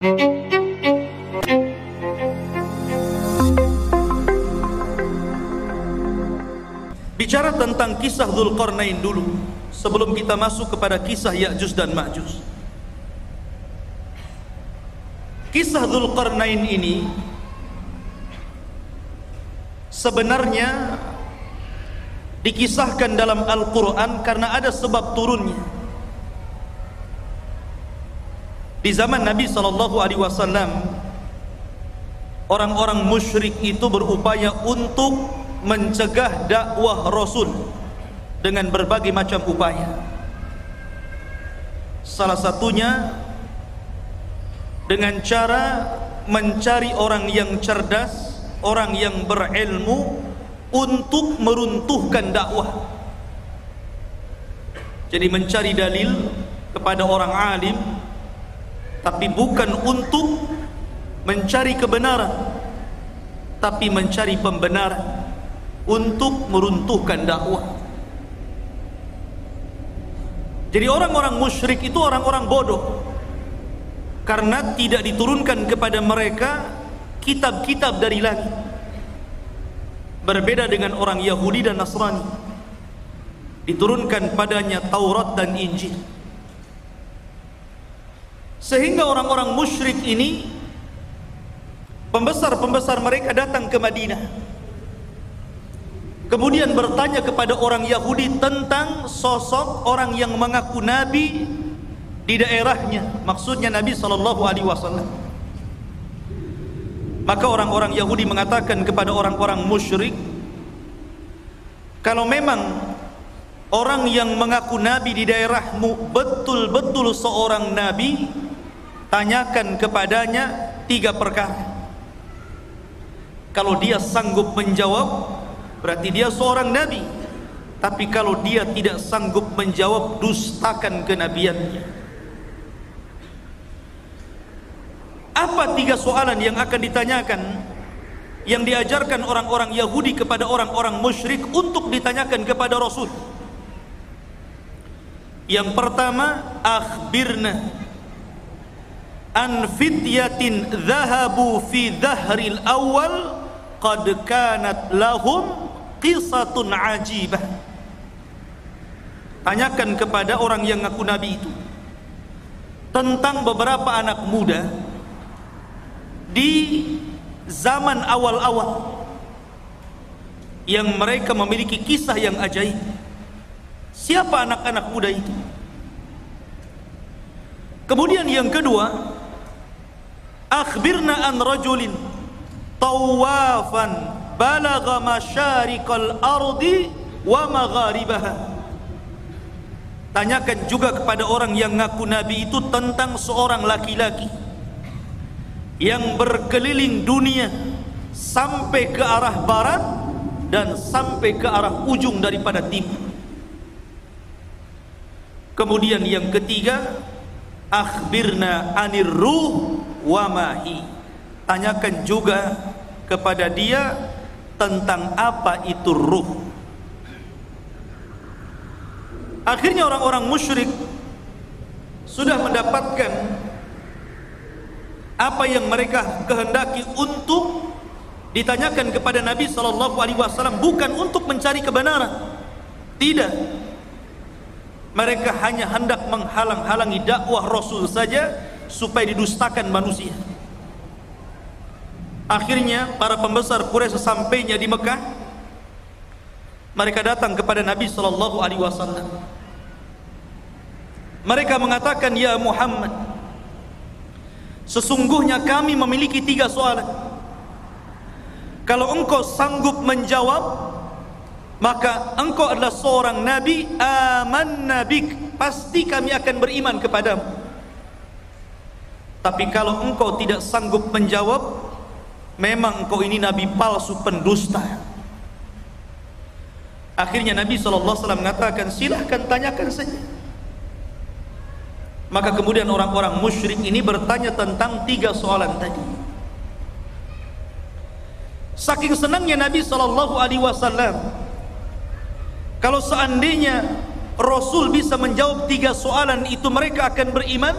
Bicara tentang kisah Dzulqarnain dulu sebelum kita masuk kepada kisah Ya'juj dan Ma'juj. Kisah Dzulqarnain ini sebenarnya dikisahkan dalam Al-Qur'an karena ada sebab turunnya. Di zaman Nabi sallallahu alaihi wasallam orang-orang musyrik itu berupaya untuk mencegah dakwah Rasul dengan berbagai macam upaya. Salah satunya dengan cara mencari orang yang cerdas, orang yang berilmu untuk meruntuhkan dakwah. Jadi mencari dalil kepada orang alim tapi bukan untuk mencari kebenaran tapi mencari pembenaran untuk meruntuhkan dakwah. Jadi orang-orang musyrik itu orang-orang bodoh karena tidak diturunkan kepada mereka kitab-kitab dari langit. Berbeda dengan orang Yahudi dan Nasrani. Diturunkan padanya Taurat dan Injil. Sehingga orang-orang musyrik ini pembesar-pembesar mereka datang ke Madinah Kemudian bertanya kepada orang Yahudi tentang sosok orang yang mengaku nabi di daerahnya, maksudnya Nabi sallallahu alaihi wasallam. Maka orang-orang Yahudi mengatakan kepada orang-orang musyrik, kalau memang orang yang mengaku nabi di daerahmu betul-betul seorang nabi, tanyakan kepadanya tiga perkara. Kalau dia sanggup menjawab, berarti dia seorang nabi. Tapi kalau dia tidak sanggup menjawab dustakan kenabiannya. Apa tiga soalan yang akan ditanyakan yang diajarkan orang-orang Yahudi kepada orang-orang musyrik untuk ditanyakan kepada Rasul? Yang pertama akhbirna an fityatin dhahabu fi dhahril awal qad kanat lahum qisatun ajibah. Tanyakan kepada orang yang ngaku nabi itu tentang beberapa anak muda di zaman awal-awal yang mereka memiliki kisah yang ajaib. Siapa anak-anak muda itu? Kemudian yang kedua akhbirna an rajulin tawafan balagha masyariqal ardi wa magharibaha. Tanyakan juga kepada orang yang ngaku nabi itu tentang seorang laki-laki yang berkeliling dunia sampai ke arah barat dan sampai ke arah ujung daripada timur. Kemudian yang ketiga akhbirna anir ruh wa mahi tanyakan juga kepada dia tentang apa itu ruh. Akhirnya orang-orang musyrik sudah mendapatkan apa yang mereka kehendaki untuk ditanyakan kepada Nabi sallallahu alaihi wasallam bukan untuk mencari kebenaran. Tidak. Mereka hanya hendak menghalang-halangi dakwah Rasul saja supaya didustakan manusia. Akhirnya para pembesar Quraisy sesampainya di Mekah mereka datang kepada Nabi sallallahu alaihi wasallam. Mereka mengatakan, "Ya Muhammad, sesungguhnya kami memiliki tiga soalan. Kalau engkau sanggup menjawab, maka engkau adalah seorang nabi, aman nabik, pasti kami akan beriman kepadamu. Tapi kalau engkau tidak sanggup menjawab, memang kau ini nabi palsu pendusta. Akhirnya Nabi SAW mengatakan silahkan tanyakan saja. Maka kemudian orang-orang musyrik ini bertanya tentang tiga soalan tadi. Saking senangnya Nabi SAW kalau seandainya Rasul bisa menjawab tiga soalan itu mereka akan beriman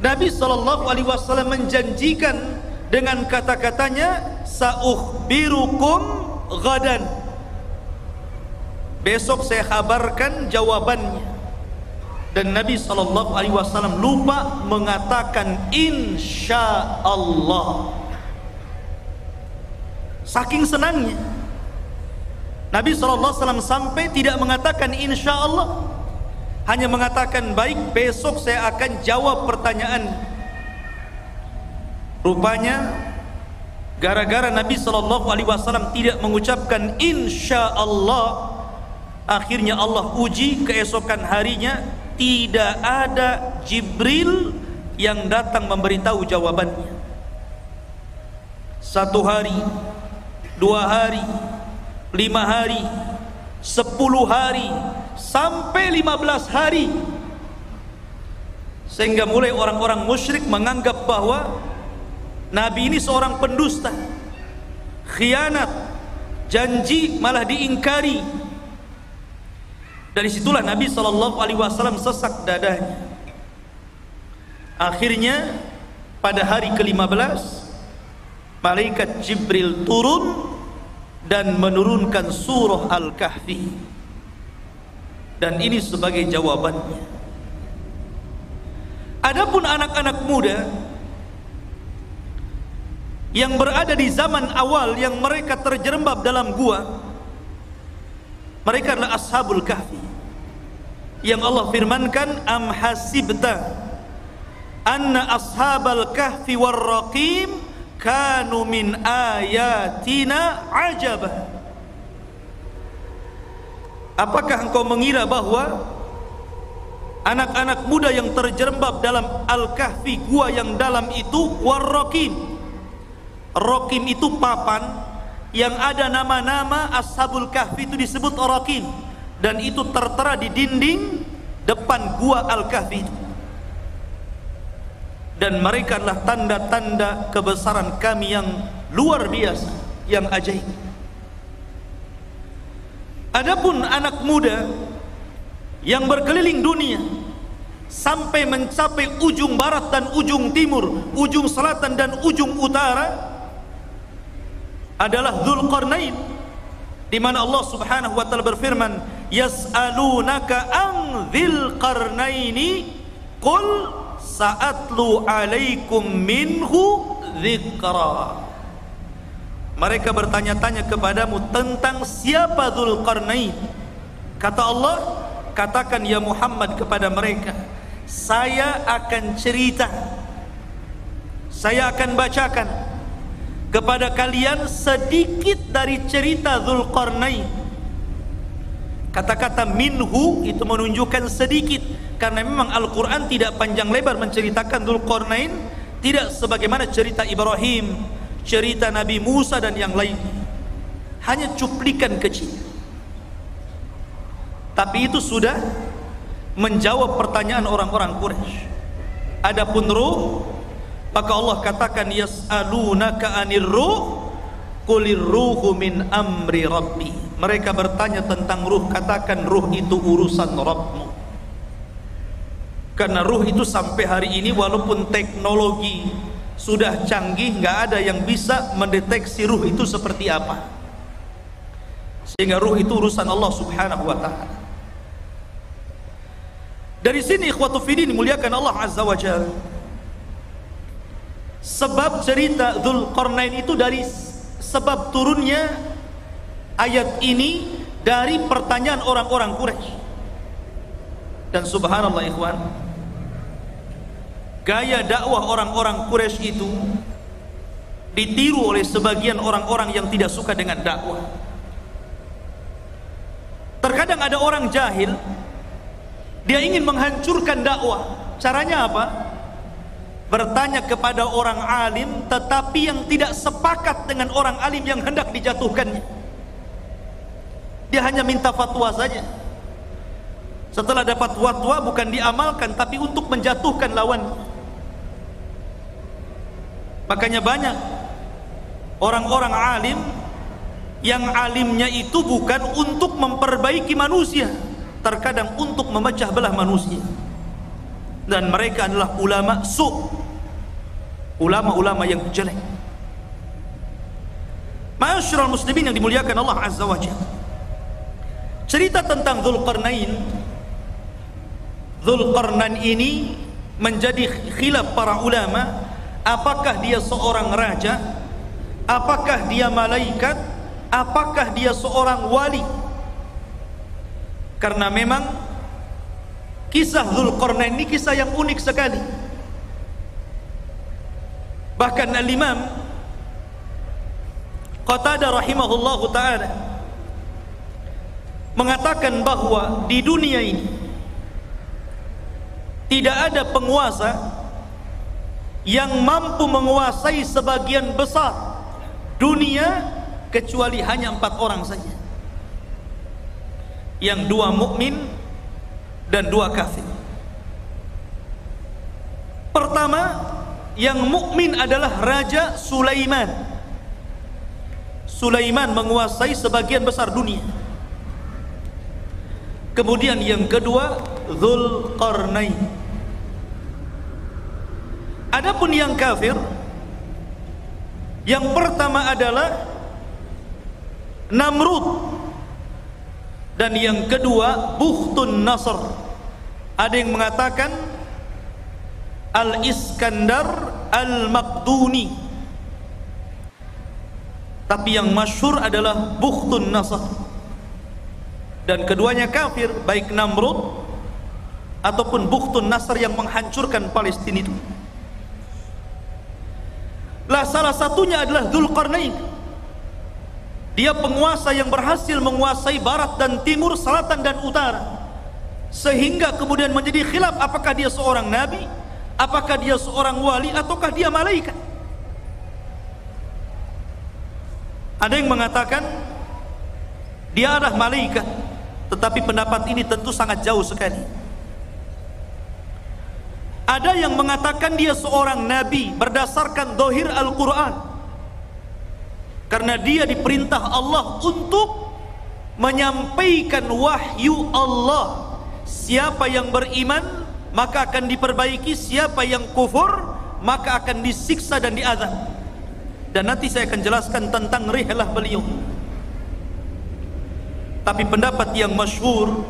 Nabi sallallahu alaihi wasallam menjanjikan dengan kata-katanya saukhbirukum gadan besok saya kabarkan jawabannya. Dan Nabi sallallahu alaihi wasallam lupa mengatakan insya Allah saking senangnya Nabi sallallahu alaihi wasallam sampai tidak mengatakan insya Allah hanya mengatakan baik besok saya akan jawab pertanyaan. Rupanya gara-gara Nabi Shallallahu Alaihi Wasallam tidak mengucapkan insya Allah akhirnya Allah uji keesokan harinya tidak ada Jibril yang datang memberitahu jawabannya. Satu hari dua hari lima hari sepuluh hari sampai 15 hari. Sehingga mulai orang-orang musyrik menganggap bahwa Nabi ini seorang pendusta. Khianat janji malah diingkari. Dari situlah Nabi Shallallahu Alaihi Wasallam sesak dadanya akhirnya pada hari ke-15 malaikat Jibril turun dan menurunkan surah Al-Kahfi dan ini sebagai jawabannya. Adapun anak-anak muda yang berada di zaman awal yang mereka terjerembab dalam gua mereka adalah ashabul kahfi. Yang Allah firmankan am hasibta anna ashabal kahfi warraqim kanu min ayatina ajabah Apakah engkau mengira bahwa anak-anak muda yang terjerembab dalam Al-Kahfi gua yang dalam itu warrokim Rokim itu papan yang ada nama-nama Ashabul Kahfi itu disebut Rokim dan itu tertera di dinding depan gua Al-Kahfi itu. Dan mereka adalah tanda-tanda kebesaran kami yang luar biasa yang ajaib Adapun anak muda yang berkeliling dunia sampai mencapai ujung barat dan ujung timur, ujung selatan dan ujung utara adalah Dzulqarnain di mana Allah Subhanahu wa taala berfirman yas'alunaka an dzil qarnaini qul sa'atlu alaikum minhu dzikra mereka bertanya-tanya kepadamu tentang siapa Zulkarnain kata Allah katakan ya Muhammad kepada mereka saya akan cerita. Saya akan bacakan kepada kalian sedikit dari cerita Zulkarnain kata-kata minhu itu menunjukkan sedikit karena memang Al-Quran tidak panjang lebar menceritakan Zulkarnain tidak sebagaimana cerita Ibrahim cerita Nabi Musa dan yang lain. Hanya cuplikan kecil. Tapi itu sudah menjawab pertanyaan orang-orang Quraisy. Adapun ruh maka Allah katakan yas'alunaka anir ruh qulir ruhu min amri rabbi. Mereka bertanya tentang ruh katakan ruh itu urusan Rabbmu. Karena ruh itu sampai hari ini walaupun teknologi sudah canggih nggak ada yang bisa mendeteksi ruh itu seperti apa. Sehingga ruh itu urusan Allah subhanahu wa ta'ala. Dari sini ikhwatu fidin muliakan Allah azza wa jal sebab cerita Dhul Qarnain itu dari sebab turunnya ayat ini dari pertanyaan orang-orang Quraisy. Dan subhanallah ikhwan gaya dakwah orang-orang Quraisy itu ditiru oleh sebagian orang-orang yang tidak suka dengan dakwah. Terkadang ada orang jahil dia ingin menghancurkan dakwah. Caranya apa? Bertanya kepada orang alim tetapi yang tidak sepakat dengan orang alim yang hendak dijatuhkannya. Dia hanya minta fatwa saja. Setelah dapat fatwa bukan diamalkan tapi untuk menjatuhkan lawannya. Makanya banyak orang-orang alim yang alimnya itu bukan untuk memperbaiki manusia, terkadang untuk memecah belah manusia. dan mereka adalah ulama su ulama-ulama yang jelek. Ma'asyiral muslimin yang dimuliakan Allah Azza wa Jalla. Cerita tentang Zulkarnain Zulkarnain ini menjadi khilaf para ulama apakah dia seorang raja? Apakah dia malaikat? Apakah dia seorang wali? Karena memang kisah Zulkarnain ini kisah yang unik sekali. Bahkan al-imam Qatada rahimahullahu taala mengatakan bahwa di dunia ini tidak ada penguasa yang mampu menguasai sebagian besar dunia kecuali hanya empat orang saja. Yang dua mukmin dan dua kafir. Pertama yang mukmin adalah Raja Sulaiman. Sulaiman menguasai sebagian besar dunia. Kemudian yang kedua Zulkarnain Adapun yang kafir yang pertama adalah Namrud dan yang kedua Bukhtun Nasr. Ada yang mengatakan Al-Iskandar Al-Maqduni. Tapi yang masyhur adalah Bukhtun Nasr. Dan keduanya kafir, baik Namrud ataupun Bukhtun Nasr yang menghancurkan Palestina itu. Lah salah satunya adalah Dzulqarnain. Dia penguasa yang berhasil menguasai barat dan timur, selatan dan utara. Sehingga kemudian menjadi khilaf apakah dia seorang nabi, apakah dia seorang wali ataukah dia malaikat. Ada yang mengatakan dia adalah malaikat, tetapi pendapat ini tentu sangat jauh sekali. Ada yang mengatakan dia seorang nabi berdasarkan dohir Al-Quran. Karena dia diperintah Allah untuk menyampaikan wahyu Allah. Siapa yang beriman maka akan diperbaiki, siapa yang kufur maka akan disiksa dan diazab. Dan nanti saya akan jelaskan tentang rihlah beliau. Tapi pendapat yang masyhur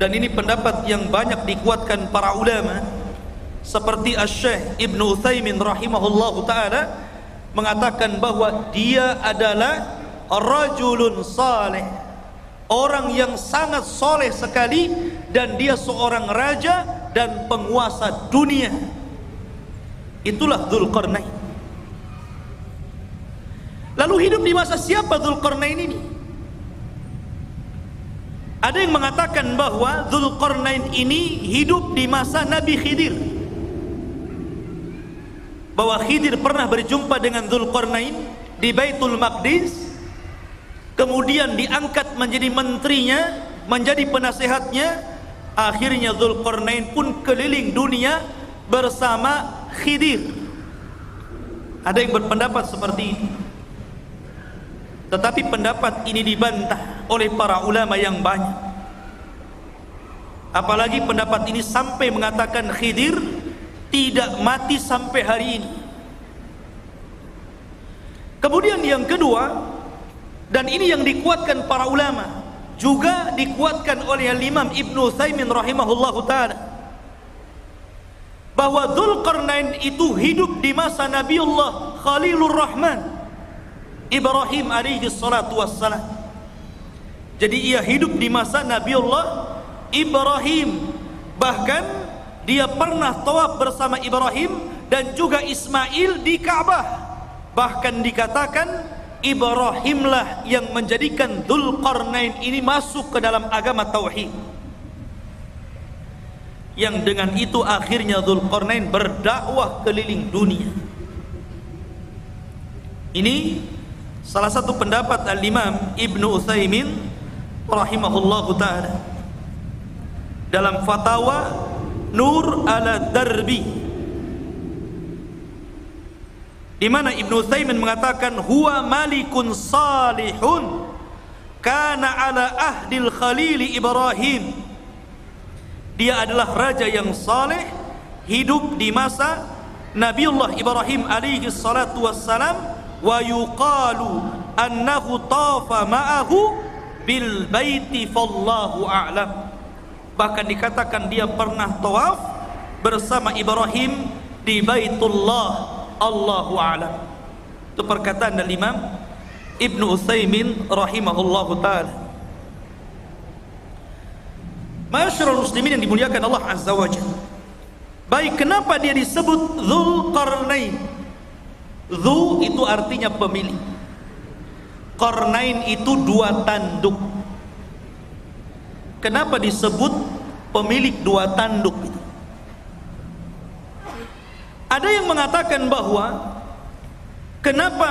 dan ini pendapat yang banyak dikuatkan para ulama seperti Asy-Syaikh Ibnu Utsaimin rahimahullahu taala mengatakan bahwa dia adalah rajulun saleh. Orang yang sangat soleh sekali dan dia seorang raja dan penguasa dunia. Itulah Dzulqarnain. Lalu hidup di masa siapa Dzulqarnain ini? Ada yang mengatakan bahwa Dzulqarnain ini hidup di masa Nabi Khidir bahwa Khidir pernah berjumpa dengan Zulkarnain di Baitul Maqdis kemudian diangkat menjadi menterinya menjadi penasehatnya. Akhirnya Zulkarnain pun keliling dunia bersama Khidir. Ada yang berpendapat seperti ini tetapi pendapat ini dibantah oleh para ulama yang banyak. Apalagi pendapat ini sampai mengatakan Khidir tidak mati sampai hari ini. Kemudian yang kedua dan ini yang dikuatkan para ulama juga dikuatkan oleh Imam Ibnu Utsaimin rahimahullahu taala bahwa Dzulqarnain itu hidup di masa Nabiullah Khalilur Rahman Ibrahim alaihi salatu wassalam. Jadi ia hidup di masa Nabiullah Ibrahim bahkan dia pernah tawaf bersama Ibrahim dan juga Ismail di Ka'bah. Bahkan dikatakan Ibrahimlah yang menjadikan Dzulqarnain ini masuk ke dalam agama tauhid. Yang dengan itu akhirnya Dzulqarnain berdakwah keliling dunia. Ini salah satu pendapat al-Imam Ibnu Utsaimin rahimahullahu taala. Dalam fatwa Nur ala Darbi. Di mana Ibnu Taimin mengatakan huwa malikun salihun kana ala ahdil khalil Ibrahim. Dia adalah raja yang saleh hidup di masa Nabiullah Ibrahim alaihi salatu wassalam wa yuqalu annahu tafa ma'ahu bil baiti fallahu a'lam bahkan dikatakan dia pernah tawaf bersama Ibrahim di Baitullah Allahu a'lam itu perkataan dari Imam Ibnu Utsaimin rahimahullahu taala Masyarul muslimin yang dimuliakan Allah Azza wa. Baik, kenapa dia disebut Dhul Qarnain? Dhu itu artinya pemilik. Qarnain itu dua tanduk. Kenapa disebut pemilik dua tanduk itu? Ada yang mengatakan bahwa kenapa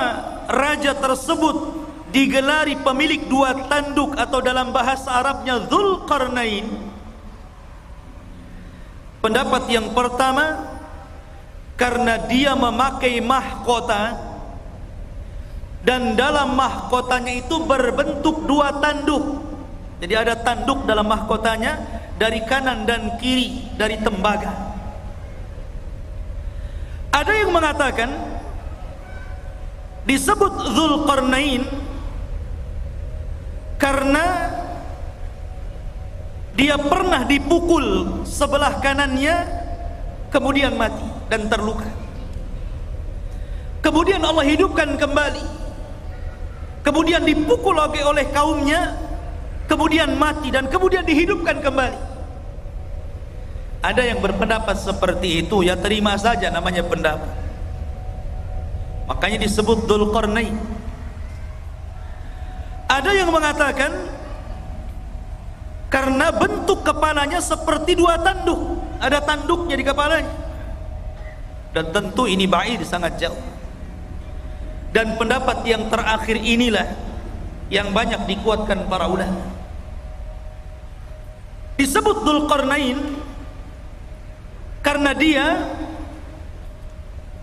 raja tersebut digelari pemilik dua tanduk atau dalam bahasa Arabnya Zulkarnain pendapat yang pertama karena dia memakai mahkota dan dalam mahkotanya itu berbentuk dua tanduk jadi ada tanduk dalam mahkotanya dari kanan dan kiri dari tembaga. Ada yang mengatakan disebut Zulkarnain karena dia pernah dipukul sebelah kanannya kemudian mati dan terluka. Kemudian Allah hidupkan kembali. Kemudian dipukul lagi oleh kaumnya kemudian mati dan kemudian dihidupkan kembali ada yang berpendapat seperti itu ya terima saja namanya pendapat makanya disebut Dzulqarnain ada yang mengatakan karena bentuk kepalanya seperti dua tanduk, ada tanduknya di kepalanya. Dan tentu ini baik sangat jauh. Dan pendapat yang terakhir inilah yang banyak dikuatkan para ulama. Disebut Dzulqarnain karena dia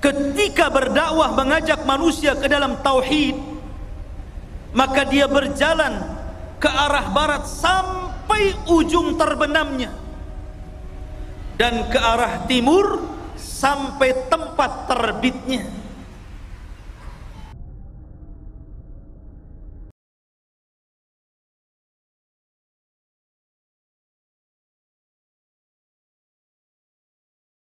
ketika berdakwah mengajak manusia ke dalam tauhid maka dia berjalan ke arah barat sampai ujung terbenamnya dan ke arah timur sampai tempat terbitnya